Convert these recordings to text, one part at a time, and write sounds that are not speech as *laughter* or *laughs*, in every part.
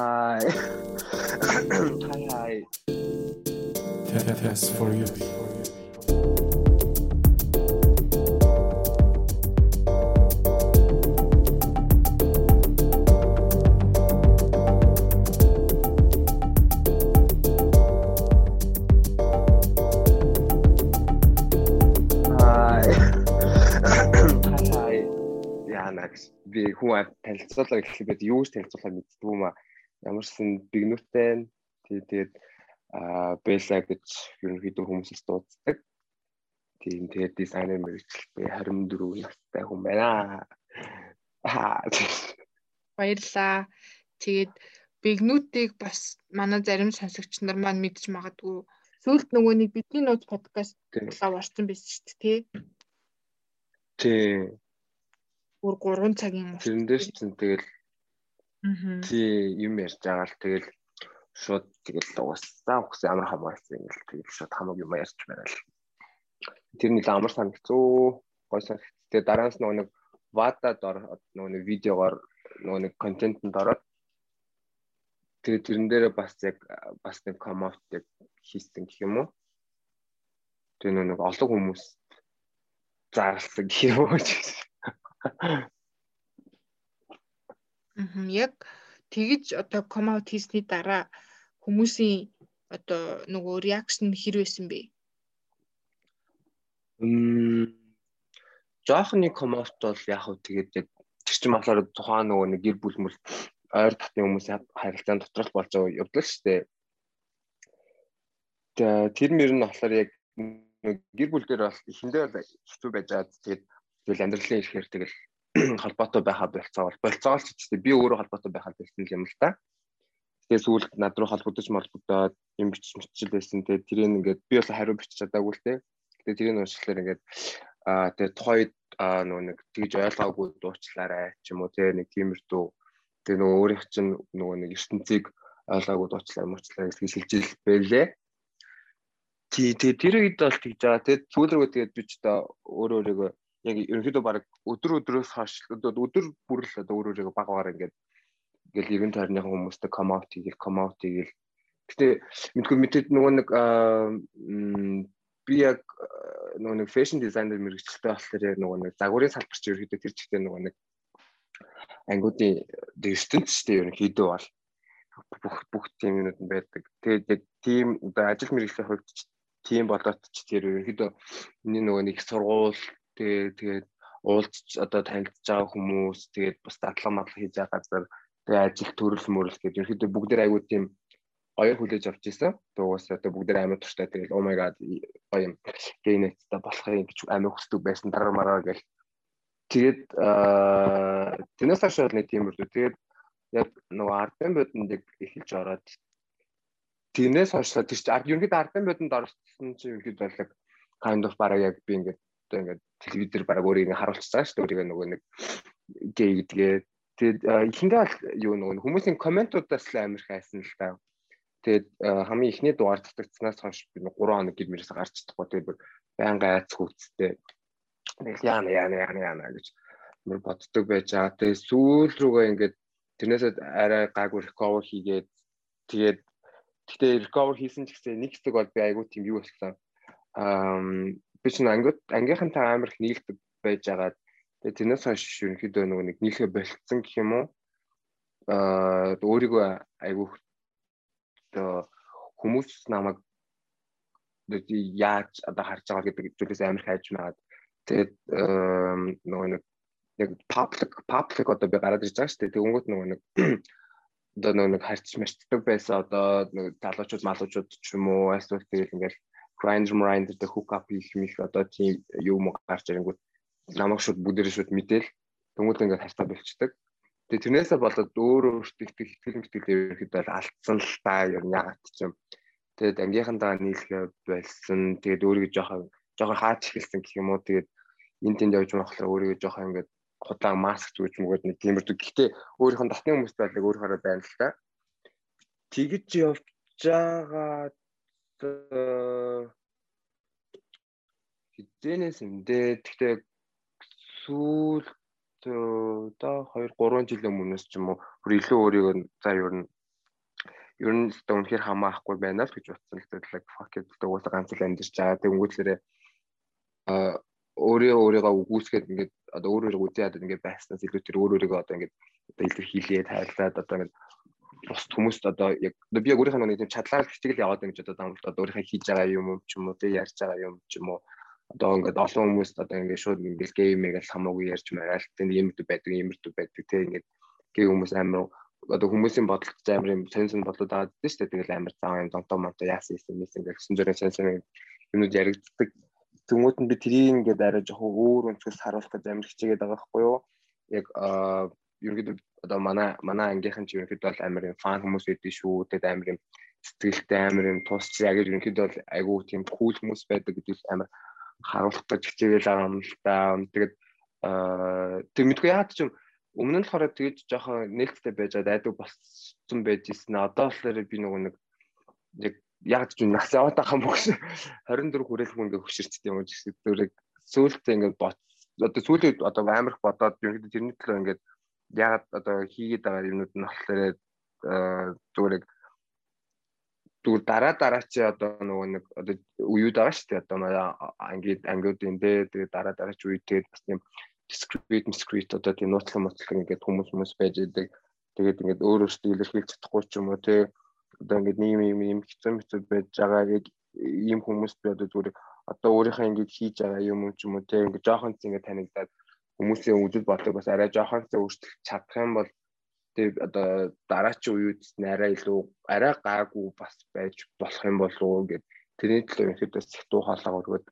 Hi. hi, hi. Test for you. Hi. Hi, hi. Яана гэж би хүн танилцуулаа гэхлээр юу ч танилцуулах мэддэг юм аа. Ямарсан бигнүүтэй тий тэгээд аа бэса гэж ерөнхийдөө хүмүүсээс дууддаг. Тийм тэгээд дизайнер мэрэгчлээ 24 настай хүн байна. Аа. Баярлаа. Тэгээд бигнүүдийг бас манай зарим сонсогч нар маань мэдж магадгүй сүүлд нөгөө нэг бидний нууц подкаст лав орсон байсан шүү дээ тий. Тий. Бүр 3 цагийн урт. Тэрэндээс чинь тэгэл. Тий юм ярьж байгаа л тэгэл шууд тэгэл уусаа ухс амар хамаарсан ингээл тэгэл шууд хамаг юм ярьж байгаа л. Тэр нэг амар санагцуу гой санагц. Тэгээ дараас нөгөө нэг ватад ор нөгөө нэг видеогоор нөгөө нэг контентэнд ороод тэгээ тэрэн дээрээ бас яг бас нэг коммент яг хийсэн гэх юм уу. Тэгээ нөгөө нэг олон хүмүүс заарлсан гэх юм уу. Аа. Яг тэгж одоо комаут хийсний дараа хүмүүсийн одоо нөгөө реакшн хэр байсан бэ? Мм жоохны коммент бол яг хөө тэгээд яг тэр чин болохоор тухайн нөгөө нэг гэр бүл мөл ойр татны хүмүүсийн харилцаан доторх болж байгаа явдал шүү дээ. Тэр мөр нь болохоор яг гэр бүл дээр бол эхэндээ бол хэцүү байж байгаа. Тэгээд тэгэл амьдралын ихээр тэгэл *clears throat* холбоотой байхаа болцоо бол болцоо л ч гэсэн би өөрөө холбоотой байхаа болсон юм л та. Тэгээ сүүлд над руу холбогдож молбогдоод юм бичиж мичил байсан. Тэгээ тэрийг ингээд би бол хариу бичиж чадаагүй л те. Тэгээ тэрийг уншихлаар ингээд аа тэгээ тухайд аа нөгөө нэг тэгж ойлгоогүй дуучлаарай ч юм уу те нэг тиймэрдүү тэгээ нөгөө өөрийнх чинь нөгөө нэг ертөнцийг ойлгоогүй дуучлаа муучлаа гэж хэлж байлээ. Тий тэгээ тэр үед бол тэгж байгаа. Тэгээ сүүл рүү тэгээд би ч одоо өөрөө өөрийгөө яг ерөнхийдөө баг өдөр өдрөөс хойш өдөр бүр л одоо өөр өөрийгөө баг багаар ингээд ингээл иргэн тойрны хүмүүстэй комаут хийгээл комаут хийгээл гэтээ мэдгүй мэдээд нөгөө нэг би яг нөгөө нэг фэшн дизайнер мэрэгчлээ болохоор яг нөгөө нэг загварын салбарч ерөөхдөө тэр чигтээ нөгөө нэг ангуудын ертөнц шүү дээ ерөнхийдөө бол бүх бүх тийм нь байдаг. Тэгээд яг тийм одоо ажил мэргэжлийн хувьд ч тийм болоод ч тэр ерөнхийдөө миний нөгөө нэг сургууль тэгээд тэгээд уулзч одоо танилцж байгаа хүмүүс тэгээд бас дадлага мадлаг хийж байгаа газар тэгээд ажил төрөл мөрөл гэдэг. Ерөнхийдөө бүгдээр аягүй тийм гоё хүлээж авч ирсэн. Угаасаа одоо бүгдээр амар туртай тэгээд oh my god гоё юм. Генеттэй болохыг гэж амар хүсдэг байсан дараа мараа гэл. Тэгээд аа тэрнээс хойш нэг тийм үү. Тэгээд яг нөгөө ардын бодонд эхэлж ороод. Тэрнээс хойш тэр чинь ерөнхийдөө ардын бодонд орсон чинь ерөнхийдөө бол kind of бараг яг би ингээд одоо ингээд телевизээр бараг өөрийг харуулчихсан шүү дээ. Өөрийгөө нөгөө нэг гей гэдгээ. Тэгээд эхэндээ бол юу нөгөө хүмүүсийн комментуудаас л амар хайсан л та. Тэгээд хамгийн ихний дугаар татагдсанаас хойш би 3 хоног гэр мөрөөс гарч чадахгүй. Тэгээд бүр байнга айц хүүцтэй тэгэл яана яана яана яана гэж мөр боддог байж байгаа. Тэгээд сүүл рүүгээ ингээд тэрнээс арай гайгүй recover хийгээд тэгээд Гэтэ recover хийсэн ч гэсэн нэг хэсэг бол би айгүй тийм юу болсон. Аа би ч ангид ангийнхантай амар их нийлдэг байж байгаа. Тэгээ тэрнээс хойш ерөнхийдөө нөгөө нэг нийлхэ болцсон гэх юм уу? Аа өөрийгөө айгүй одоо хүмүүс намайг яаж одоо харж байгаа гэдэг зүйлээс амар хайж магаад тэгээд нөгөө нэг яг public public одоо би гараад ирж байгаа шүү дээ. Тэнгүүт нөгөө нэг *clears throat* одоо нэг харьц марцдаг байсан одоо нэг залуучууд малуучууд ч юм уу эсвэл тэгэл ингээл grinder grinder дэ hook up хийх мих одоо тийм юм гарч ирэнгүүт намайг шууд бүгдээрээ шууд мэдээл тэмүүд ингээд хартаа болчдөг. Тэгээ тэрнээсээ болоод өөрөө өөртөө их ихтгэл мэтгэлээ ерөөхдөө бол алдсан л та ер нь яагаад ч юм. Тэгээд ангийнхандаа нийлхээ болсон. Тэгээд өөрийгөө жоохон жоохон хаач эхэлсэн гэх юм уу. Тэгээд энд тэнд явж болохоор өөрийгөө жоохон ингээд худаан маск зүүж мөгөөд нэг тиймэрдүү. Гэхдээ өөрийнх нь дотны хүмүүст бол өөрөөрөө байна л та. Тэгэж явж байгаа хизэнээс юм дээ. Гэхдээ сүүл одоо 2 3 жилийн өмнөөс ч юм уу бүр илүү өөрийгөө за ер нь ер нь өстө үнэхээр хамаахгүй байна л гэж утсан л тэгэл fuck it гэдэг уусаа ганц л амьдэрч байгаа. Өнгөтлөрөө а өөрөө өөрийгөө үгүйсгээд ингээд одоо өөр өөрийгөө үзээд ингээд байснаас илүү тэр өөр өөрийгөө одоо ингээд одоо илэрхийлээ тайлаад одоо ингээд бус хүмүүст одоо яг би яг өөрийнхөө нэг тийм чадлаар хичээл яваад ингэж одоо дамжуулт одоо өөрийнхөө хийж байгаа юм ч юм уу тэг ярьж байгаа юм ч юм уу. Одоо ингээд олон хүмүүст одоо ингээд шууд ингээд геймийг л хамаагүй ярьж магаал тэг юм дүү байдаг юм дүү байдаг тэг ингээд гей хүмүүс амар одоо хүмүүсийн бодолд амар юм сонь сонь бодлоо дагаад дээ шүү дээ. Тэгэл амар цаа юм донтоо монто яасан юм юм ингээд гэсэн зэрэг сонь сонь юмуд яригддаг. Тэнгүүд нь би тэрийг ингээд арай жоохон өөр өнцгөөс харуулах гэж амар хичээгээд байгаа байхгүй юу? Яг ерөнхийдөө одоо манай манай ангийнхан ч ерөнхийдөө бол амар юм фан хүмүүс байдаг шүү. Тэгээд амар юм сэтгэлтэй амар юм тусч яг ерөнхийдөө бол айгүй тийм кул хүмүүс байдаг гэдгийг амар харуулах гэж хичээгээл байгаа юм л та. Тэгээд тэг мэдгүй яагаад ч юм өмнө нь болохоор тэгэж жоохон нээлттэй байж байгаа айдаг болсон байж ирсэн. Одоо болохоор би нөгөө нэг яг яг ч нас яваад байгаа юм бөгш 24 хүрээх хүн ингээ хөшөрчтэй юм шиг зүрэг сүүлдээ ингээ бот одоо сүүлийн одоо амирх бодоод ерөнхийдөө тэрний төлөө ингээ яг одоо хийгээд байгаа юмнууд нь болохоор зүгээр зүгээр дараа дараа чи одоо нөгөө нэг одоо үеуд байгаа шүү дээ. Одоо ангид ангиудын дээ. Тэгээ дараа дараа чи үедээ бас тийм discrete discrete одоо тийм нууцлан моцлог ингээд хүмүүс хүмүүс байж идэг тэгээд ингээд өөр өөртөө илэрхийлж чадахгүй ч юм уу те одоо ингээд нийгэм юм юм хэцүү хэцүү байж байгаа яг ийм хүмүүс би одоо зүгээр одоо өөрийнхөө ингээд хийж байгаа юм юм ч юм уу те ингээд жоохон ч ингээд танигдаад хүмүүсийн үзэл бодлого бас арай жоохон ч өөрчлөх чадах юм бол тэг одоо дараачийн үеуд арай илүү арай гаагүй бас байж болох юм болов уу гэд тэрний төлөө бас хатуу хоолоо өргөд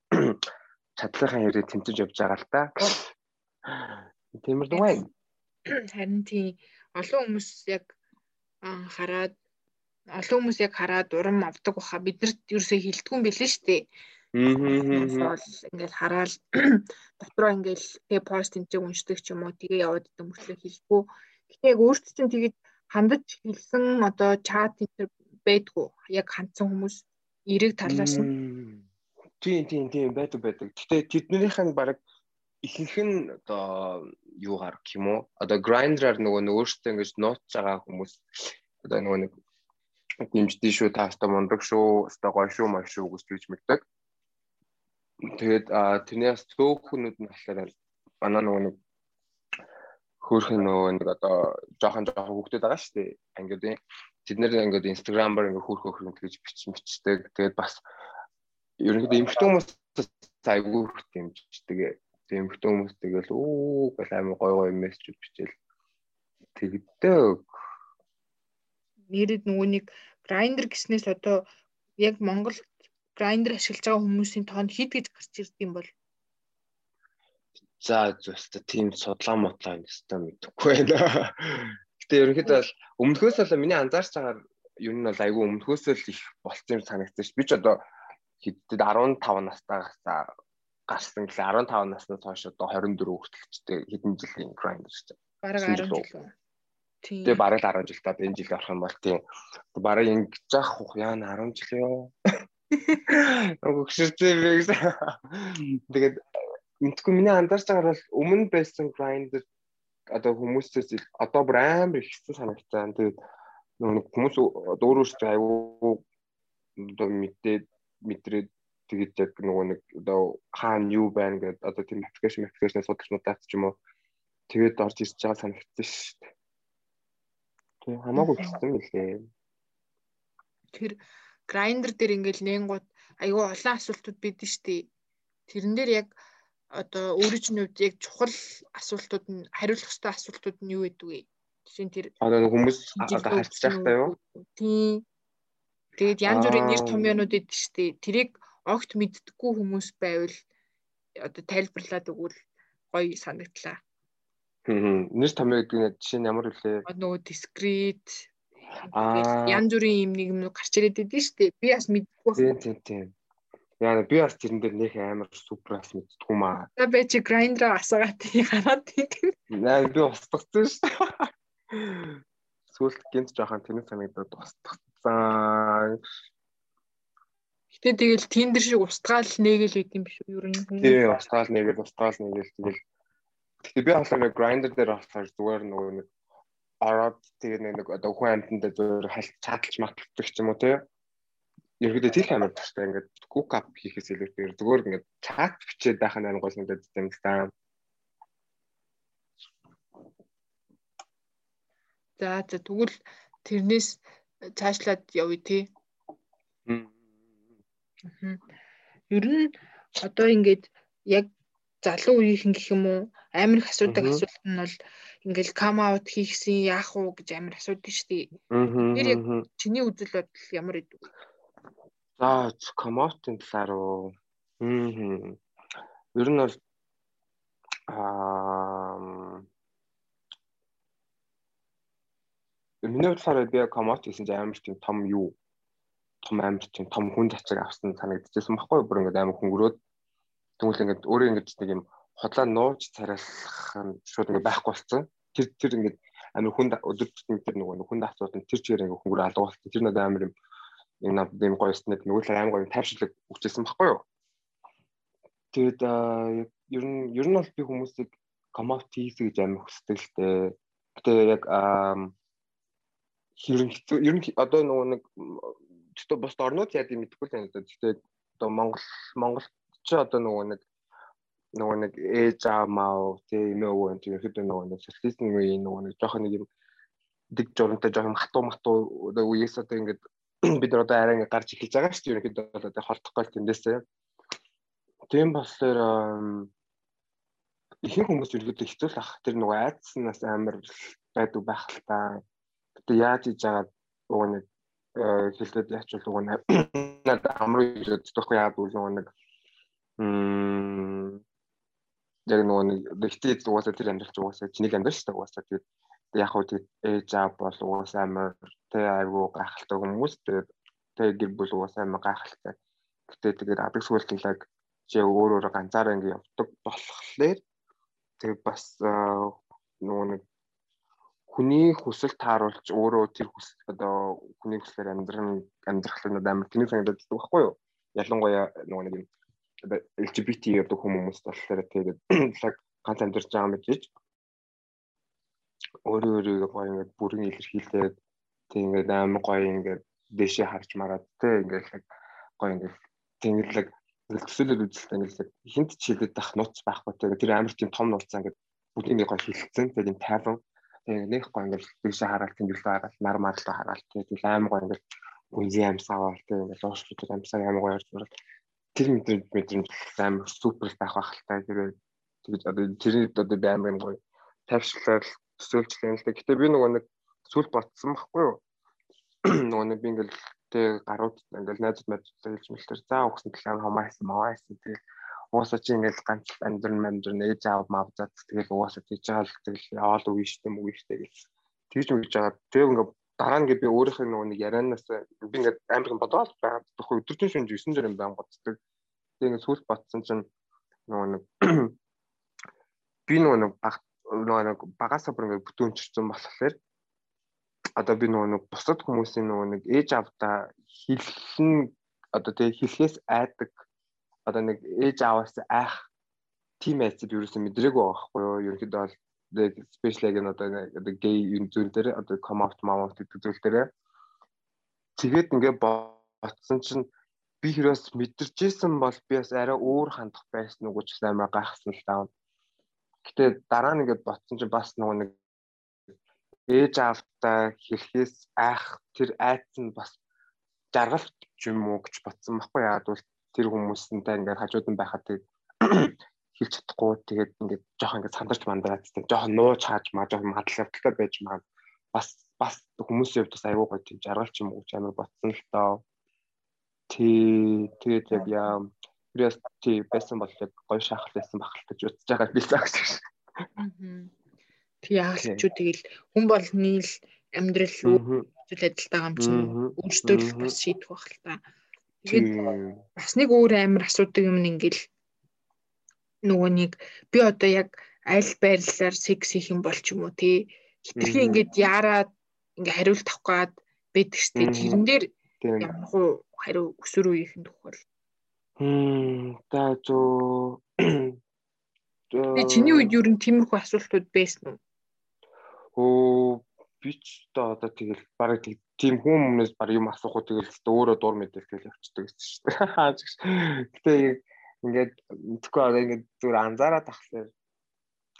чадлынхаа хэрэг тэмцэж явж байгаа л та. Тиймэр дугай. *clears throat* Харин тийм олон хүмүүс яг хараад олон хүмүүс яг хараад урам авдаг баха биднэрт ерөөсөө хилдэггүй юм билээ шүү дээ. Аа. Ингээл хараад *clears throat* дотроо ингээл тэгээ пост энэ уншдаг ч юм уу тэгээ яваад мөртлөө хэлгүй. Гэтэ яг өөртөө чинь тэгээд хандаж хэлсэн одоо чат энэ байдгүй. Яг хандсан хүмүүс эрэг талаас нь. Тийм тийм тийм байдаг байдаг. Гэтэ тэднийх нь баг ихэнх нь одоо юугаар гэх юм уу? Одоо грайндераар нөгөө өөртөө ингэж нууц байгаа хүмүүс одоо нөгөө нэг дэмждээ шүү та хэвээр мундаг шүү хэвээр гоё шүү маш шүү гэж тэгж мэддэг. Тэгээд тэрнээс цөөхнүүд нь болохоор манай нөгөө нэг хөөрхөн нөгөө нэг одоо жоохон жоохон хүүхдүүд байгаа шүү дээ. Ангиудын тэд нэр ингээд инстаграмаар ингээд хөөрхөн хөөрхөн тэгж бичсэн бичдэг. Тэгээд бас ерөнхийдөө эмхтэн хүмүүс айгүй дэмждэг. Тэгээд эмхтэн хүмүүс тэгэл үү гэл амар гоё гоё мессежүүд бичээл тэгдэг нэрэд нөгөө нэг грайндер гэснээс одоо яг Монгол грайндер ашиглаж байгаа хүмүүсийн тоонд хэд гэж гарч ирдэг юм бол За зөвхөн тийм судлаа мотлаа энэ өстой мэдэхгүй байна. *laughs* Гэтэ ерөнхийдөө бол өмнөхөөс л миний анзаарч байгаа юм нь бол айгүй өмнөхөөс л их болцсон юм санагдсан ш. Би ч одоо хэддэд 15 настайгаас гарсан гэлээ 15 наснаас хойш одоо 24 хүртэлчтэй хэдэн жилийн грайндер ч. Бараг 10 жил. Тэгээ бараг 10 жил та энэ жил орох юм бол тийм бараг ингэж яах вэ? Яа 10 жил ёо. Өгшөртэй би гэсэн. Тэгээд мэдгүй миний андарч байгаа бол өмнө байсан grinder одоо хүмүүсээс одоо бүр амар ихсэн санагцсан. Тэгээд нөгөө хүмүүс өөр өөртөө аюу одоо мэдээд мэдрээд тэгээд яг нөгөө нэг одоо хаана юу байна гэдэг одоо тийм аппликейшн аппликейшн судалснуудаас ч юм уу тэгээд орж ирж байгаа санагдсан шүү дээ. Тийм хамаагүй гэсэн мэлээ. Тэр грайндер дээр ингээл нэнгууд айгүй олон асуултууд бидэн штэ. Тэрэн дээр яг одоо өөрийн хувьд яг чухал асуултууд нь хариулах ёстой асуултууд нь юу гэдэг вэ? Жишээ нь тэр одоо хүмүүс харьцаж байхдаа юу? Тийм. Тэгээд янз бүрийн нэр томьёонууд идэв штэ. Тэрийг огт мэддэггүй хүмүүс байвал одоо тайлбарлаад өгвөл гоё санагдлаа. Нэр томьёо гэдэг нь жишээ нь ямар вүлээ? Нөгөө discrete аа янз бүрийн юм нэг юм гарч ирээд байдсан шүү дээ. Би бас мэдгүй байна. Тийм тийм. Яа би бас тэрэн дээр нөх амар супер бас мэдтгүй маа. За би чи грайндер асаагаад хараад тийм. Наа би устгацсан шүү дээ. Сүүлд гинт жоохон тэнэг санагдаад устгацсан. Гэтэ тэгэл тэн дээр шиг устгаал нээгэл байд юм биш үү? Ер нь. Тийм устгаал нээгэл устгаал нээгэл тэгэл Гэхдээ би болохоор grinder дээр болохоор зүгээр нөгөө нэг ороод тэгээ нэг одоо хүн амьтанда зөвөр хальт чадалж маталдаг ч юм уу тий. Ерөөдөө тийм амар тастай ингээд cook up хийхээс илүүтэйгээр зүгээр ингээд чат бичээд байх нь гол надад юм даа. За за тэгвэл тэрнээс цаашлаад явъя тий. Ер нь одоо ингээд яг залуу үеийнхэн гэх юм уу амар их асуудаг асуулт нь бол ингээл кам аут хийхсэн яах уу гэж амар асуудаг шүү дээ. Тэр яг чиний үзэл бодол ямар идэв? За кам аутын талаар уу. Мм. Ер нь бол аа Миний бодлоор би кам аут хийсэн чинь амар тийм том юу том амар тийм том хүн зачиг авсан санагдчихсан баггүй бүр ингээд амар хөнгөрөөд тэгвэл ингээд өөрөө ингээд нэг юм хотлоо нууж царайлах нь шууд ингээд байхгүй болсон. Тэр тэр ингээд амар хүнд өдөр тутмын тэр нөгөө хүнд асуудал тэр чигээр ингээд хөнгөр алга болсон. Тэр надад амар юм юм над юм гоёс нэг нөгөө л амар гоё тайвширлаг өгчээсэн баггүй юу. Тэгэд ер нь ер нь бол би хүмүүсийг коммаут хийх гэж амар хүсдэг л дээ. Гэтэ яг хэрэг ер нь одоо нөгөө нэг Гэхдээ бус орнууд яа гэм мэдэхгүй л байна. Гэхдээ одоо Монгол Монголд ч одоо нөгөө нэг нөгөө нэг ээж аав маа тий нөгөө энэ ихэд нөгөө нэг социализм үеийн нөгөө нэг жоох нэг юм дэг журамтай жоох хатуу матуу үеэс одоо ингээд *clears throat* бид нар одоо арай ингээд гарч эхэлж байгаа шүү дээ. Ерөнхийдөө бол одоо холдохгүй тэндээсээ. Тийм болохоор ихэнх хүмүүс ерөөдөө хэцүү л ах тэр нөгөө айдснаас амар байдаг байх л та. Гэтэ яаж хийж байгаа нөгөө нэг хэлээд яач бол нөгөө *clears throat* надад амруу хэлдэг яад үл нөгөө нэг м яг нөгөө нэг ихтэй угаасаа тэр амьдрал ч угаасаа чиний амьдрал шүү дээ угаасаа тэгээд яг хөө тэгээд ээж аав бол угаасаа амар тэ айгу гайхалтай хүмүүс тэгээд тэ гэр бүл угаасаа амар гайхалтай. Гэтэ тэгээд адаг сүгэлтэлэг чи өөр өөр ганцаараа ингэ явдаг болохоор тэгээд бас нөгөө нэг хүний хүсэл тааруулж өөрөө тэр хүс одоо хүний хүслээр амьдрах амьдрах нь амар тэнийг санагдаад байдаг байхгүй юу? Ялангуяа нөгөө нэг LGBT гэдэг хүмүүс болохоор тэгээд *clears throat* лаг ганц амьдарч байгаа мэт гэж өөрөө өөрийгөө гоё ингээд бүрэн илэрхийлээд тэг ингээд амар гоё ингээд дэшээ харж мараад тэг ингээд гоё ингээд тэнгэлэг ингээд төсөөлөд үзэлтэй ингээд хинт ч хилээд байх нууц байхгүй тэг тэр амар тийм том нууцаа ингээд бүгдийг гоё хилцэн тэг юм тайван Тэгээ нэг гоо ингээл тийшээ хараад тэмдэглээ хараад нар марлаа хараад тэгээ аим гоо ингээл үнзий амьсгаа бол тэгээ ингээл ууш битэр амьсгаа аим гоо ярьж байна. Тэр мэдрэмж мэдрэмж аим супер байх бахалтай тэгээ тэгэж одоо тэрний одоо би аим юм гоё тавьшлал төсөөлчлээ л дээ. Гэтэ би нөгөө нэг сүл ботсон байхгүй юу? *clears throat* Нөгөө нэг би ингээл тэгээ гарууд ингээл найзууд мэдээ хэлж мэлтэр заа өгсөн талаар хамаасан маваасан тэгээ уусаа чи ингээл ганц амьдрын амьдрын ээж аав мав зат тэгэл уусаа тийж байгаа л тэгэл яваал үгүй штэ мөг штэ гэж тэгж үгж байгаа. Тэгээ ингээ дараа нь би өөрийнх нь нөгөө нэг ярианаас би ингээ амар бодоод байгаа. Тэгэхгүй өдөржин шүнж 9 зэрэг байн боддог. Тэгээ ингээ сүлд ботсон чинь нөгөө нэг *clears throat* би нөгөө нэг баг нөгөө нэг багасаа бүр ингээ бүтүүнчсэн болохоор одоо би нөгөө нэг бусад хүмүүсийн нөгөө нэг ээж авдаа хэлхэн одоо тэгээ хэлхээс айдаг одоо нэг ээж ааваас айх тим айцад ерөөсөө мэдрээгүй байгаа байхгүй юу? Ерөнхийдөө бол нэг спешиал яг нь одоо одоо гей юм зүйл дээр одоо come out mom out гэдэг зүйл дээр тэгээд ингээ ботсон чинь би хэрвээс мэдэрчээсэн бол би бас арай өөр хандах байсан уу гэж амар гайхсан л таа. Гэтэ дараа нь ингээд ботсон чинь бас нөгөө нэг ээж аавтаа хэлхээс айх тэр айц нь бас жаргалт юм уу гэж ботсон байхгүй яа бол тэр хүмүүсэнтэй ингээд хажууд нь байхад тэгээд хэлж чадахгүй. Тэгээд ингээд жоох ингээд сандарч мандраад тэгээд жоох нууж хааж маа жоох мадлал явдалтай байж маа. Бас бас хүмүүсийн хувьд бас аюу гой тийм жаргалч юм уу ч амар ботсон л тоо. Тий тэгээд яг яа Яс тий байсан бол яг гой шахал байсан бахалтай утсаж байгаа би цаа гэж. Тий яалчгүй тэгэл хүн болны л амьдрал зүйл адилтайгаа юм чинь өөртөө л бас шийдэх байх л та. Тэгээд бас нэг өөр амар асуудаг юм ингээл нөгөө нэг би одоо яг аль байрлалаар секс хийх юм бол ч юм уу тий. Хитрхи ингээд яарад ингээ хариулт авах гад байдаг штэ тэрэн дээр ямар хуу хариу өсөр үеийнхэн тухай. Хм та зөө Тэ чиний үед юу н тиймэрхүү асуултууд байсан уу? Оо би ч одоо тэгэл бараг тийм хүмүүнээс баг юм асууху тэгэл өөрөө дур мэдээлэл явчихдаг гэсэн шүү дээ. *laughs* Гэтэ ингээд мэдхгүй одоо ингээд зүр анзаараад тахлаар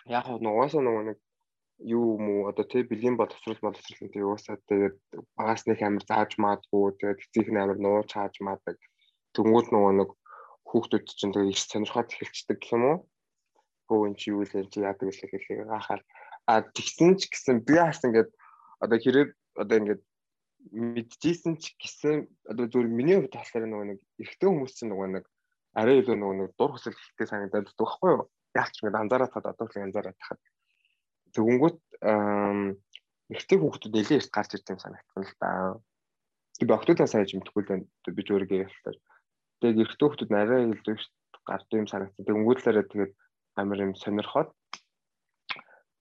яг нугасаа нөгөө нэг юу уу? Одоо тий бэлгийн боловсрол боловсрол тий уусаад тэгээд багаас нэг амар зааж маадгүй тэгээд эцгийнх нь амар нууж хааж маадаг. Тэнгууд нөгөө нэг хүүхдүүд чинь тэгээд их сонирхоод эхэлчихдэг гэх юм уу? Хөө эн чи юу л чи яадаг вэ гэхэлээ гахаар а тэгсэн ч гэсэн би хас ингээд одоо хэрэг одоо ингээд мэдчихсэн ч гэсэн одоо зөвхөн миний хувьд талаар нөгөө нэг эрэгтэй хүмүүс чинь нөгөө нэг арай илүү нөгөө нэг дур хүсэл ихтэй санагдаад байдаг байхгүй юу? Яг ч ингээд анзаараад таад одоо л анзаараад тахад Тэгэнгүүт эрэгтэй хүүхдүүд нэлээд их гарч ирж байгаа санагдсан л да. Би охтуудаа сайн мэдхгүй л. Би ч өөрийгөө ялтаар. Тэгээд эрэгтэй хүүхдүүд арай илүү их гарч юм санагдсан. Тэгэнгүүтлээрээ тэгээд амар юм сонирхоод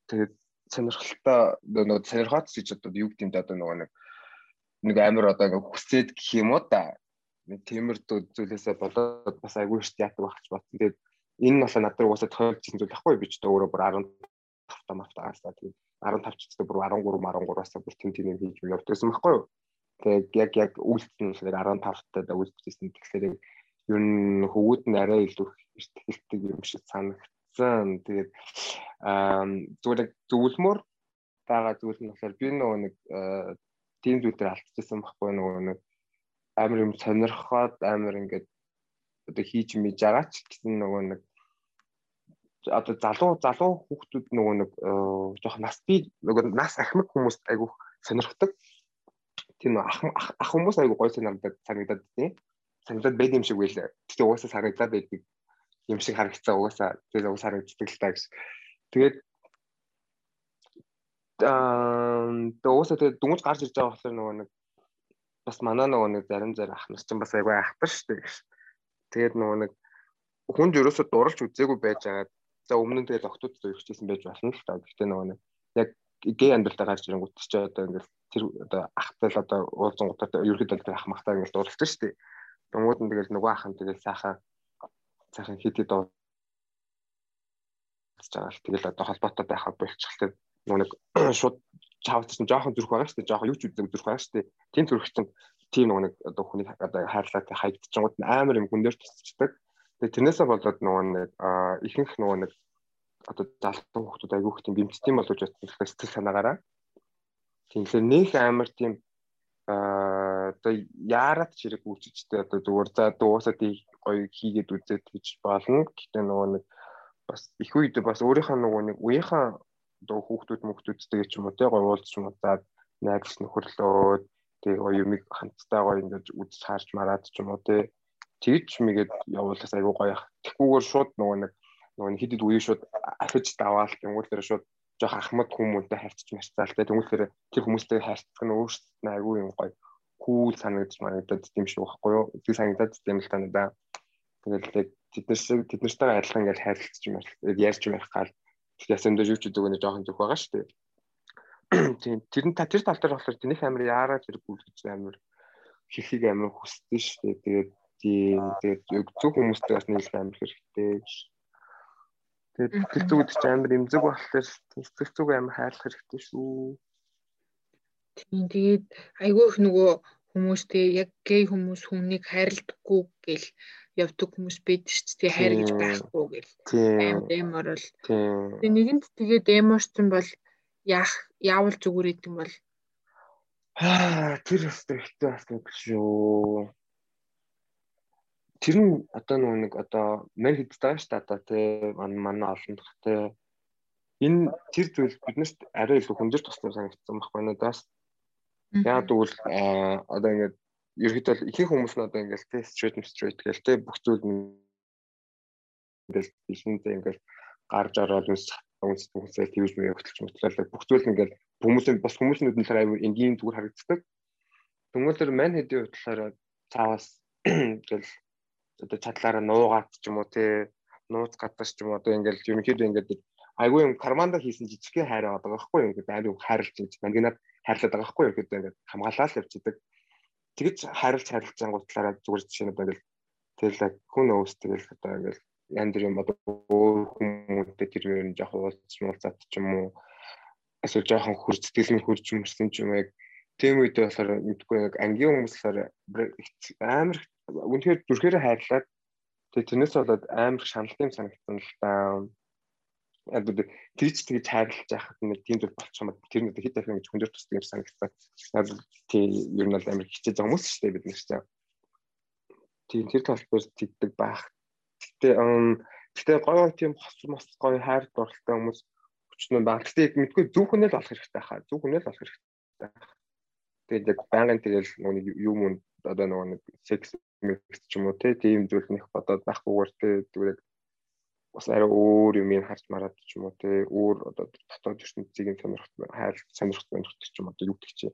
тэгээд сонирхолтой нөгөө сонирхоод гэж одоо юу гэдэг юм да одоо нөгөө нэг нэг амар одоо ингээ хүсээд гэх юм уу да. Тиймэр зүйлээсээ болоод бас айгүй их яатаг багч батсан. Тэгээд энэ нь бас надад уусаа тойлж ирсэн зүйл ахгүй би ч өөрөө бүр 10 тавтаа мавтаагаас тэгээд 15 ч гэсэн бүр 13 13-аас бүр тэн тийм хийж явдсан байхгүй юу. Тэгээд яг яг үйлчлэн шиг 15 таа үйлчлсэн тэгэхээр ер нь хөвгүүд нь арай илүү ихтгэлтэй юм шиг санагдсан. Тэгээд аа зүгээр зөвлөмөр байгаа зүйл нь болохоор би нөгөө нэг тийм зүйл дээр алдчихсан байхгүй нөгөө нэг амар юм сонирхоод амар ингээд одоо хийж мэж байгаа ч гэсэн нөгөө нэг одоо залуу залуу хүүхдүүд нөгөө нэг э, жоох насны нөгөө нас ахмад хүмүүс айгу сонирхдаг. Тийм ах ах хүмүүс айгу гой санагдаад санагдаад тийм. Санагдаад байд юм шиг байлаа. Тэгтээ угаасаа санагдаад байдаг юм шиг харагцсан угаасаа тэгэл угаасаа харагддаг л та гэж. Тэгээд аа угаасаа тэгээд дүнж гарч ирж байгаа болохоор нөгөө нэг бас манаа нөгөө нэг зарим зарим ах нас чинь бас айгу ахтар штэ гэж. Тэгээд нөгөө нэг хүнд ерөөсө дурлж үзээгүй байж байгаа За өмнө нь тэгэл октод зөвчжсэн байж болно л та. Гэхдээ нөгөө нэг яг гей амьдралтаа гарч ирэнгүүт чи одоо ингээл тэр одоо ахтай л одоо уулзсан гутаа ерөөхдөө тэр ах махтаа ингээл дурлаж штэ. Тэнгууд нь тэгэл нөгөө ах нь тэгэл сайхан сайхан хит хит дуу байгаа л тэгэл одоо холбоотой байхаа болчихлоо нөгөө нэг *clears throat* шууд чавд чинь жоохон зүрх байгаа шүү дээ жоохон юу ч үзэг зүрх байгаа шүү дээ тийм зүрх чинь тийм нэг одоо хүний одоо хайрлаатай хайгдчихгууд амар юм хүн дээр тусчдаг Тэгээ тэрнээсээ болоод нөгөө нэг ихэнх нөгөө нэг одоо залуу хүмүүс аягүй их тийм бэмцтiin болож байгаа сэтгэл санаагаараа. Тэгэхээр нөх амар тийм одоо яарад чирэг үүсчтэй одоо зүгээр за дуусаад гоё хийгээд үзээд гэж болно. Гэхдээ нөгөө нэг бас их үед бас өөрийнхөө нөгөө нэг үеийнхээ одоо хүүхдүүд мөхтүүдтэй ч юм уу те гоё уулз ч юм уу за найз нөхөрлөө тэгээ гоё юмыг хамтдаа гоё ингэж үзэж харж мараад ч юм уу те тэгж мэгээд явуулаас айгуу гоё ах. Тэгхгүйгээр шууд нөгөө нэг нөгөө хидэд үе шууд ахиж даваал тэнгуулээр шууд жоох ахмад хүмүүнтэй харьцаж марцаал тэ тэнгуулээр тэр хүмүүстэй харьцах нь өөрсдөд нь айгуу юм гоё кул санагдаж манагдаад тийм шүү байхгүй юу. Тэг санагдаад тийм л тань да. Тэгэл яг тэднэр шиг тэднэртэйгээ адилхан ингээд харилцаж юм ярьж юм ярих гал яасан дээр юу ч гэдэг нэг жоохон зүг байгаа шүү дээ. Тийм тэр нь тэр тал дээр болохоор тэнийх амир яараа зэрэг үлдэж амир хийхийг амир хүсдэж шүү дээ. Тэгээд Тийм. Тэгээд зөв хүмүүстэй бас нийлэх амар хэрэгтэй. Тэгээд тэр зүгт ч амар эмзэг болохоор сэтгэл зүг амар хайрлах хэрэгтэй шүү. Тийм. Тэгээд айгүй их нөгөө хүмүүстэй яг гей хүмүүс хүнийг хайрладаггүй гэл явдаг хүмүүс байдаг шүү дээ хайр гэж байхгүй гэл. Амар эмор бол. Тэгээ нэгэнд тэгээд эморчин бол яах яавал зүгээр идэм бол? Аа тэр өстө ихтэй нэг шүү тэр нь одоо нэг одоо мань хэд байгаа шүү дээ одоо тий манай олон дах тий энэ тэр зүйл биднэрт арай илүү хүндрэл туссан санагдсан байхгүй надаас яа тэгвэл одоо ингээд ерөөдөө ихэнх хүмүүс нь одоо ингээд тий straight straight гэл тий бүх зүйл ингээд бишэнтэй ингээд гарч ороод үс үс хүмүүсээ тэгж мэй хөтлөж мэтлээ бүх зүйл ингээд хүмүүсийн бас хүмүүсийн нүднээр аюу энгийн зүгээр харагддаг. Тэнгүүл мань хэдийн хутлаараа цаавас *clears throat* гэл одоо чадлаараа нуугаад ч юм уу те нууц гадаж ч юм уу одоо ингээл ерөнхийдөө ингээд айгүй юм карманда хийсэн жижигхэн хайраа байгаа байхгүй ингээд айгүй хайрлж ингэж мангинад хайрлаад байгаа байхгүй юу ерөнхийдөө ингээд хамгаалаад л явчихдаг тэгэж хайрлж хайрлж ангуутлаараа зүгээр жишээ нь одоо ингээл тэгэл хүн өөс тэгэл одоо ингээл янз бүр юм одоо өөр хүмүүстээ тэр ер нь жоох уулзч муулзаад ч юм уу эсвэл жоохон хурц сэтгэл нь хурж юмсан ч юм яг тийм үед болохоор мэдгүй яг ангийн хүмүүс болохоор амар үнэхээр зүрхээр хайрлаад тэгээ тэрнээс болоод амар шаналтай юм санагдсан л да. Ч тэгж хайрлаж яхад нэг тийм зүйл болчих юм. Тэр нэг хэд дахин гэж хүндөр тусдаг юм санагдсан. Яг тийм ер нь бол амар хичээж байгаа хүмүүс шүү дээ бид нар ч. Тийм тэр талбар тэгдэг байх. Гэтэ гэтэ гоё тийм хос мос гоё хайр дурлалтай хүмүүс өчнөө баг. Гэтэ мэдгүй зөвхөн л болох хэрэгтэй хаа. Зөвхөн л болох хэрэгтэй. Тэгээд яг байнгын тэгэл нэг юм одоо нэг секс мэгц ч юм уу тийм зүйл нэх бодоод байхгүйгээр тэгээд бас арай өөр юм харж мараад ч юм уу те өөр одоо дотоод ертөнцийн сонирхт хайл сонирхт сонирхт ч юм уу юу гэх чи.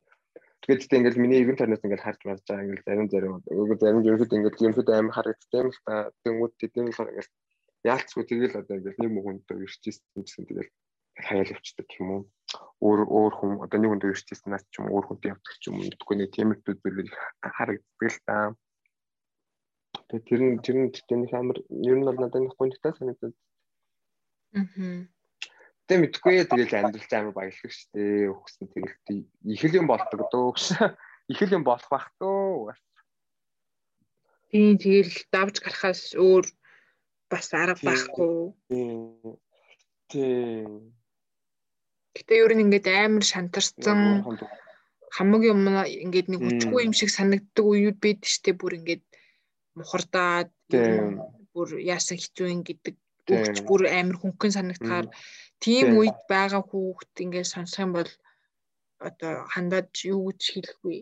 Тэгээд тэ ингээл миний ивент тарнаас ингээл харж марж байгаа ингээл зарим зарим өгөө зарим ерөөд ингээл ерөөд амар харагддаг юм л та тэнгууд тэдний болохоор ингээл яалцгүй тэгэл одоо ингээл нэг мөнгөнд ирчихсэн гэсэн тэгэл хаяал явцдаг юм уу. Өөр өөр хүн одоо нэг хүнд ирчихсэн нас ч юм өөр хүнтэй явдаг ч юм уу гэдэггүй нэг тиймэрхүү зүйл харагддаг л та Тэгээ тэр нь тэр нь тэнийх амар ер нь бол надад нэг гонхтой санагдаад. Аа. Тэ мэдгүй тэгэл амьдралч амар баялаг шүү дээ. Өгсөн тэгэл их л юм болдог дөө гэж. Их л юм болох бах дөө. Тийм тэгэл давж гарахаас өөр бас арга байхгүй. Тийм. Гэтэ ер нь ингээд амар шантарсан хамаг юм ингээд нэг үчгүй юм шиг санагддаг үеуд бид штэ бүр ингээд мухардаад бүр яасан хэцүү юм гэдэг өгч бүр амар хөнгөн санагтахаар тийм үед байгаа хүүхд ингээд сонсох юм бол одоо хандаад юу гэж хэлэх вэ?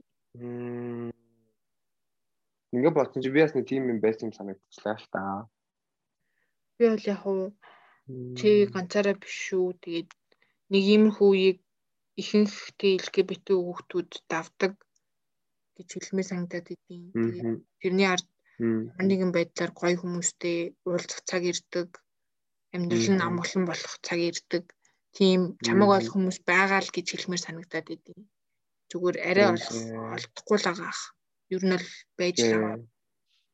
Ингээ болсон чи би бас нэг тийм юм байсан юм санагдчихлаа л та. Би бол яг уу чи ганцаараа биш шүү. Тэгээд нэг иймэрхүү үеийг ихэнх LGBT хүүхдүүд давдаг гэж хэлмээр санагдаад идэв. Тэгээд тэрний ард ямар нэгэн байдлаар гоё хүмүүстэй уулзах цаг ирдэг амьдрал нь амгалан болох цаг ирдэг тийм чамаг олох хүмүүс байгаа л гэж хэлмээр санагдаад идэв. Зүгээр арай олдохгүй л байгаа ах. Ер нь л байж л байгаа.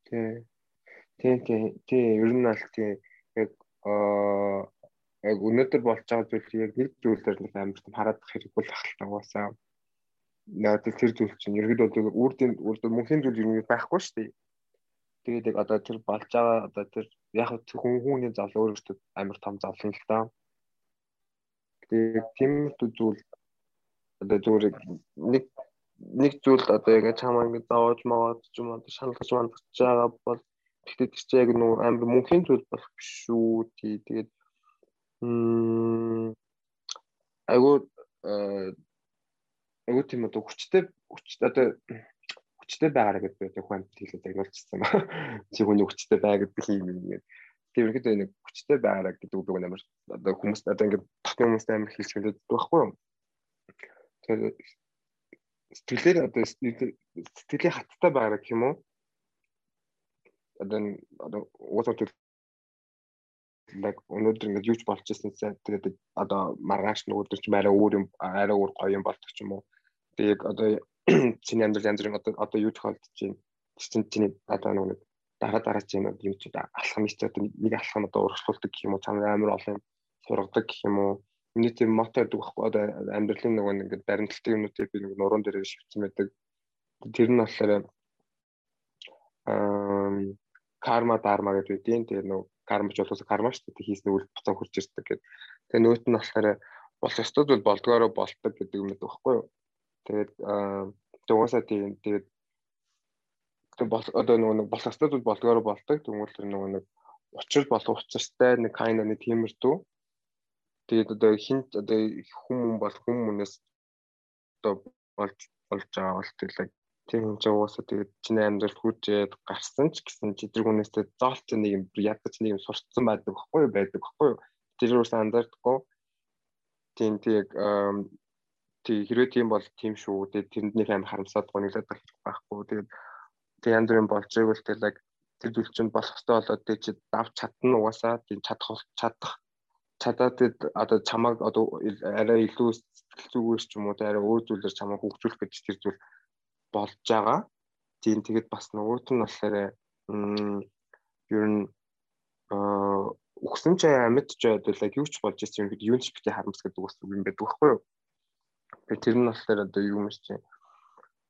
Тий. Тий, тий, тий, ер нь л тий яг аа яг өнөөдөр болж байгаа зүйл яг нэг зүйлээр нэг амар том хараад хэрэггүй л ахaltaа уусаа. Надад тэр зүйл чинь ерөөд бол үрдийн үрд мөнхийн зүйл юм байхгүй шүү дээ Тэгээд яг одоо тэр болж байгаа одоо тэр яг хүн хүний зал өөрөөсөө амар том юм л та. Тэгээд тийм зүйл одоо зүгээр нэг нэг зүйл одоо яг чамаа ингэ зааж магаад ч юм уу шаналгаж мандаж байгаа бол тэгтээ тэр чинь яг нөө амар мөнхийн зүйл болох биш шүү. Тий тэгээд м айгуу айгуу тийм одоо хүчтэй хүчтэй одоо хүчтэй байгаараа гэдэг би тухайн хэлээд загнуулчихсан ба. *laughs* Чи хүний хүчтэй бай гэдэг юм ингээд. Тийм ихэд нэг хүчтэй байгаараа гэдэг үг амар одоо хүмүүс одоо ингээд татны хүмүүст амар хэлж хэлээд байхгүй юу? Тэгэхээр сэтгэлээр одоо сэтгэлийн хаттай байгаараа гэх юм уу? Одоо одоо уусаа яг өнөөдөр ингээд юуч болж ирсэнсээ тэгээд одоо маргааш нөгөөдөр ч арай өөр юм арай өөр гоё юм болдог ч юм уу. Тэгээд одоо чиний амьдрал янз бүрийн одоо одоо юу тохиолдож байна. Чинь чиний одоо нэг дараа дараа чинь юм чи алхам чи одоо нэг алхам одоо урагшлуулдаг гэх юм уу цаана амар олон юм сургадаг гэх юм уу. Миний тийм мото гэдэг байхгүй одоо амьдралын нөгөө нэг баримталтай юмнуудыг би нэг нуруунд дээр шивцэн байдаг. Тэр нь болохоор аа карма дарма гэдэг үгтэй. Тэгээ нөгөө карма ч болохоос карма шүү дээ хийсний үйл буцаа хурж ирдэг гэдэг. Тэгээ нөгөөт нь болохоор болох ёстой зүйл болдгоороо болдог гэдэг юм байдаг байхгүй юу? Тэгээд угаасаа тийм тэгээд одоо ёстой зүйл болдгоор болдог. Тэгмэл тэр нөгөө нэг учир болох учиртай нэг kind нэг тиймэрдүү. Тэгээд одоо хинт одоо хүм бол хүмүүнээс одоо болж болж байгаа бол тэгэл тийм хүн чинь угаасаа тэгээд чиний амьдрал хүчээд гарсан ч гэсэн чи тэр хүнээсээ зоолч нэг юм ядаж нэг юм сурцсан байдаг байхгүй байдаг байхгүй тэр юус андардаггүй тийм тийм тий хэрвээ тийм бол тийм шүү. Тэгээд тэрэнд нэг амар харамсаад гониглаад байхгүй. Тэгээд тэг янз бүрийн болж байвал тэгэл яг тэр зүйл чинь болох хэрэгтэй болоод тэг чи давч чадна угаасаа тийм чадах чадах чадаад одоо чамайг одоо арай илүү сэтгэл зүгээс ч юм уу арай өөр зүйлээр чамайг хөгжүүлэх гэж тэр зүйл болж байгаа. Тийм тэгэд бас нөгөөт нь болохоор ер нь өгсөн ч амьд ч байдлаа юу ч болж ирсэн юм гээд юу ч битээ харамс гэдэг бас үг юм байдаг байхгүй юу? Тэгээ тэр нь болохоор одоо юу юм чи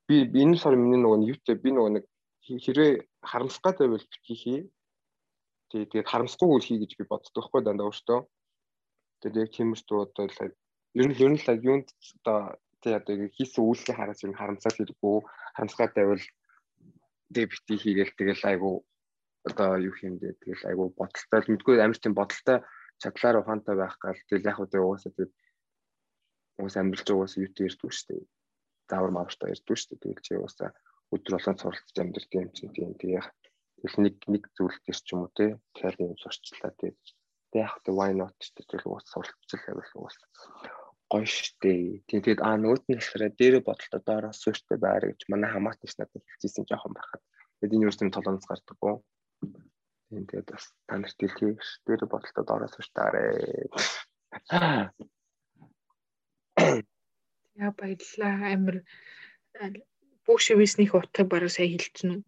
би энэ сар миний нөгөө юутэй би нөгөө нэг хэрвээ харамсах гад байвал битгий хий. Тэгээ тэгээд харамсахгүй үл хий гэж би боддог байхгүй дандаа өөртөө. Тэгээд яг тиймэрхүү одоо ер нь ер нь л юунд одоо тий одоо хийсэн үйлсээ хараас юм харамсаад хэрэггүй харамсгаад байвал тэг битгий хийгээл тэгэл айгу одоо юу дэ тэгэл айгу бодолтой мэдгүй амар тийм бодолтой чадлаар ухаантай байх гал тэгэл яг үгүй угаасаа тэг уус амьдралч угаасаа юу ирдүү шүү дээ заавар мавштай ирдүү шүү дээ тэгэл чи угаасаа өдөр болгон суралцж амьдрэх юм чинь тийм тэг тэгэл нэг нэг зүйл дээр ч юм уу те тэгэхээр юм сурчлаа тэг тэг яг тэг why not тэгэл уус суралцчих байвал уус гоё штэ. Тийм тэгээд аа нөгөөт нь болохоор дээрээ бодолтой доороос сууштай байр гэж манай хамаатнаас надад хэлчихсэн жоохон байхад. Тэгээд энэ юусэн толгоноос гардаггүй. Тийм тэгээд бас та нарт хэлхий дээрээ бодолтой доороос суuштаарэ. Яа баярлаа амир бүүшвэснийх утгыг бараг сайн хэлчихнэ үү?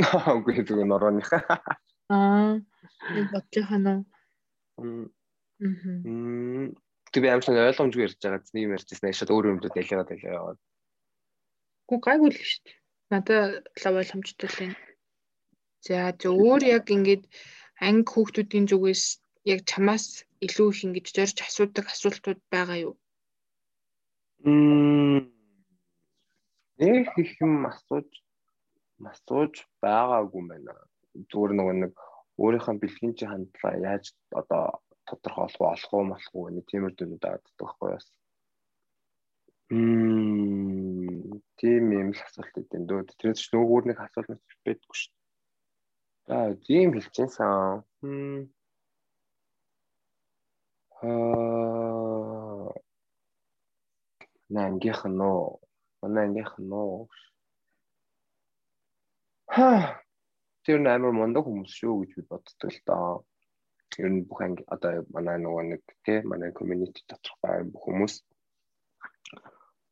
Үгүй зүгээр норооных. Аа. Ханаа. Мм. Тэг би амар сайн ойлгомжгүй ярьж байгаа. Нэг юм ярьжсэн. Шууд өөр юмдүүд ялгаад яваад. Гү гайгүй л шүү дээ. Надад лав ойлгомжтой л байна. За зөв өөр яг ингээд анги хүүхдүүдийн зүгээс яг чамаас илүү их ингэж зорж асуудаг асуултууд байгаа юу? Нэг их юм асууж асууж байгаагүй байна. Зүгээр нөгөө нэг өөрийнхөө бэлгийн чи хандлага яаж одоо тодорхойлох олох уу молох уу нэг тиймэр дүнүүд авдаг байхгүй бас. Мм тийм юм л асуулт өгдөн дөө. Тэрээс ч нөгөө нэг асуулт байдаггүй шүү дээ. За тийм хэлчихсэн. Мм. Аа. Нангийнх нь нөө. Манай ангийнх нь нөө. Ха. Тэр нээр мундаг хүмүүс шүү гэж би боддог л доо ер нь бүх анги одоо манай нөгөө нэг тий манай community доторх байгаа бүх хүмүүс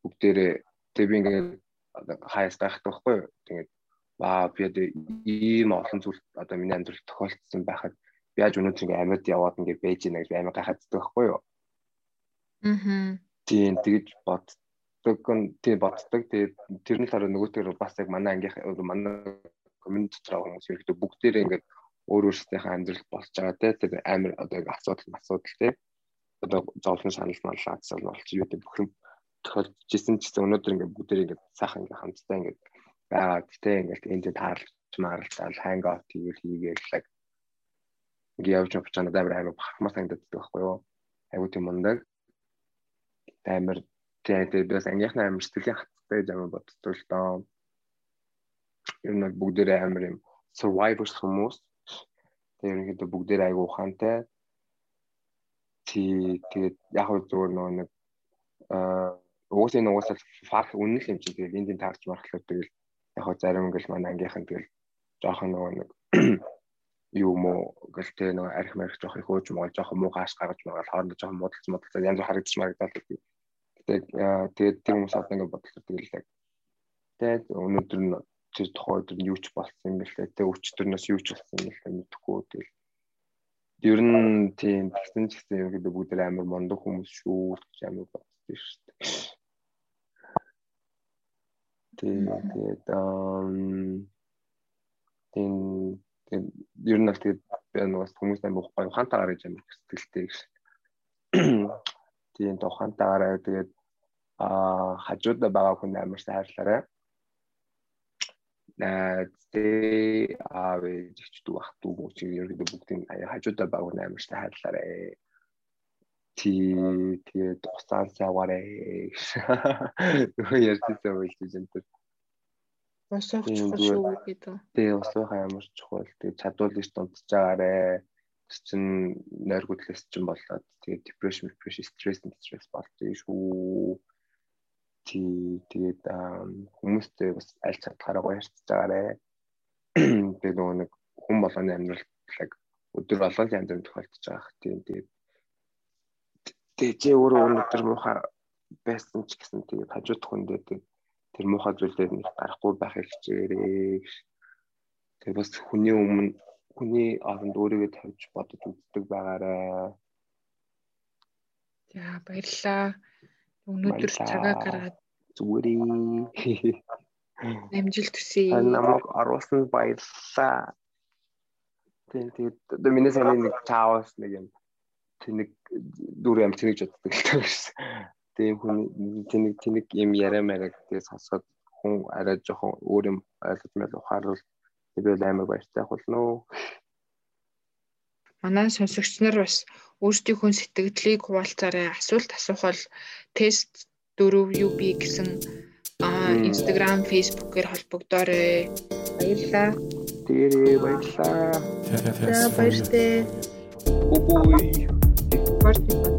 бүгдээрээ тэг би ингээд хаяас гайхдаг байхгүй юу тэгээд ваа би ийм олон зүйл одоо миний амьдралд тохиолдсон байхад би яаж өнөөдөр ингээд амьд яваад ингээд байж гэнэ гэж амар гайхацдаг байхгүй юу аа тийм тэгэж боддог. Тий боддог. Тэгээд тэрний дараа нөгөөтөр бас яг манай ангийнх манай community дотор хүмүүс ирэхдээ бүгдээрээ ингээд өөр өөрсдийнхээ амьдрал болж байгаа те. Тэр амар одоо асуудал асуудал те. Одоо зовлон шанал маллаа асуудал болж юу гэдэг бүх юм тохиолдчихсэн ч гэсэн өнөөдөр ингээд бүгдээр ингээд сайхан ингээд хамтдаа ингээд байгаа те. Ингээд энд таарлж маарлал ханг аут хийгээл хийгээл лаг ингээд явж явж чанаа амар амар бахархмаа санагддаг байхгүй юу? Айгуу тийм мундаг амар тэгээд бас ангийнхны амар сэтгэлийн хаттай амар боддог л доо ер нь бүгдээрээ амар юм survivors хүмүүс Тэгээ ерөнхийдөө бүгдээр айгу ухаантай. Тэгээд яг хөө зүгээр нөгөө нэг аа уусаа энэ уусаа факт үнэн л юм чинь тэгээд энд таарч мархлаа тэгэл яг зарим ингээл манай ангийнхан тэгэл жоохон нөгөө нэг юу мó гэл тэ нөгөө арх марх жоох их өөж могол жоох муу гаш гаргаж магаал хоорондоо жоох муудалц муудалцаа янз бүр харагдаж марагдаад тэгээд тэгээд тэр хүмүүс одоо ингээд бодлоо тэгэл яг тэгээд өнөөдөр нь тэр тухай өдөр нь юу ч болсон юм гэлээ те өчтөрнөөс юу ч болсон юм гэлээ мэдэхгүй тэгэл. Ер нь тийм тэгсэн ч гэсэн юм гэдэг бүгд амар мондог хүмүүс шүү гэж амар бодсон шүү дээ. Тийм тэгээд тийм тийм ер нь л тэгээд би нэг хүмүүс амар гоё ухаантайгаар гэж амар сэтгэлтэй гэж. Тийм тухаантайгаар тэгээд а хажуудаа байгаа хүн амар сайрлаарай найзтэй аав ээж ихчдүү ах トゥ мөч ерөөдөө бүгдийн хажуудаа баг наймартай хайрлаарэ. Ти тэгээд уцаан саваарэ. Нөгөө ярьсан байж энэ. Усах чухал шүү гэдэг. Тэгээ усах ямар чухал. Тэгээ чадвал их дунтж байгаарэ. Чин нойр хөдлөс чин болоод тэгээ depression, depression, stress, stress болдог шүү тий тэгээд хүмүүстэй бас аль чадхаараа баярцж байгаарэ. Тэгээд нөгөө нэг хүн болгоны амьдралыг өдөр болгон янз бүр тохиолдож байгаа. Тийм тэгээд тэгээд чи өөрөө өнөөдөр муухай байсан ч гэсэн тэгээд хажууд хүндээ тэр муухай зүйлээр нэг гарахгүй байхыг хичээрээ. Тэгээд бас хүний өмнө хүний оронд өөрийгөө тавьж бодож үздэг байгаарэ. За баярлалаа. Өнөөдөр цагаа гаргаад зүгээрээ *laughs* амжилт хүсье. Намайг оруулсан баярлалаа. Тэгээд одоо миний сайн нэг чаавс нэг юм тэнэг дүр юм тэнэг жоддаг гэсэн. *laughs* Тийм хүн тэнэг тэнэг юм яриа маяг тэгээд сонсоод хүн арай жоохон өөр юм ойлгож мэл ухааруул би амар баяртай болно. Манай сонсогч нар бас өөрсдийнхөө сэтгэлдлийг хуваалцаарай. Асуулт асуух бол тест 4 UB гэсэн Instagram, Facebook-ээр холбогдоорой. Баярлалаа. Тэрээ баярлалаа. За баяртай. Ой. Баярлалаа.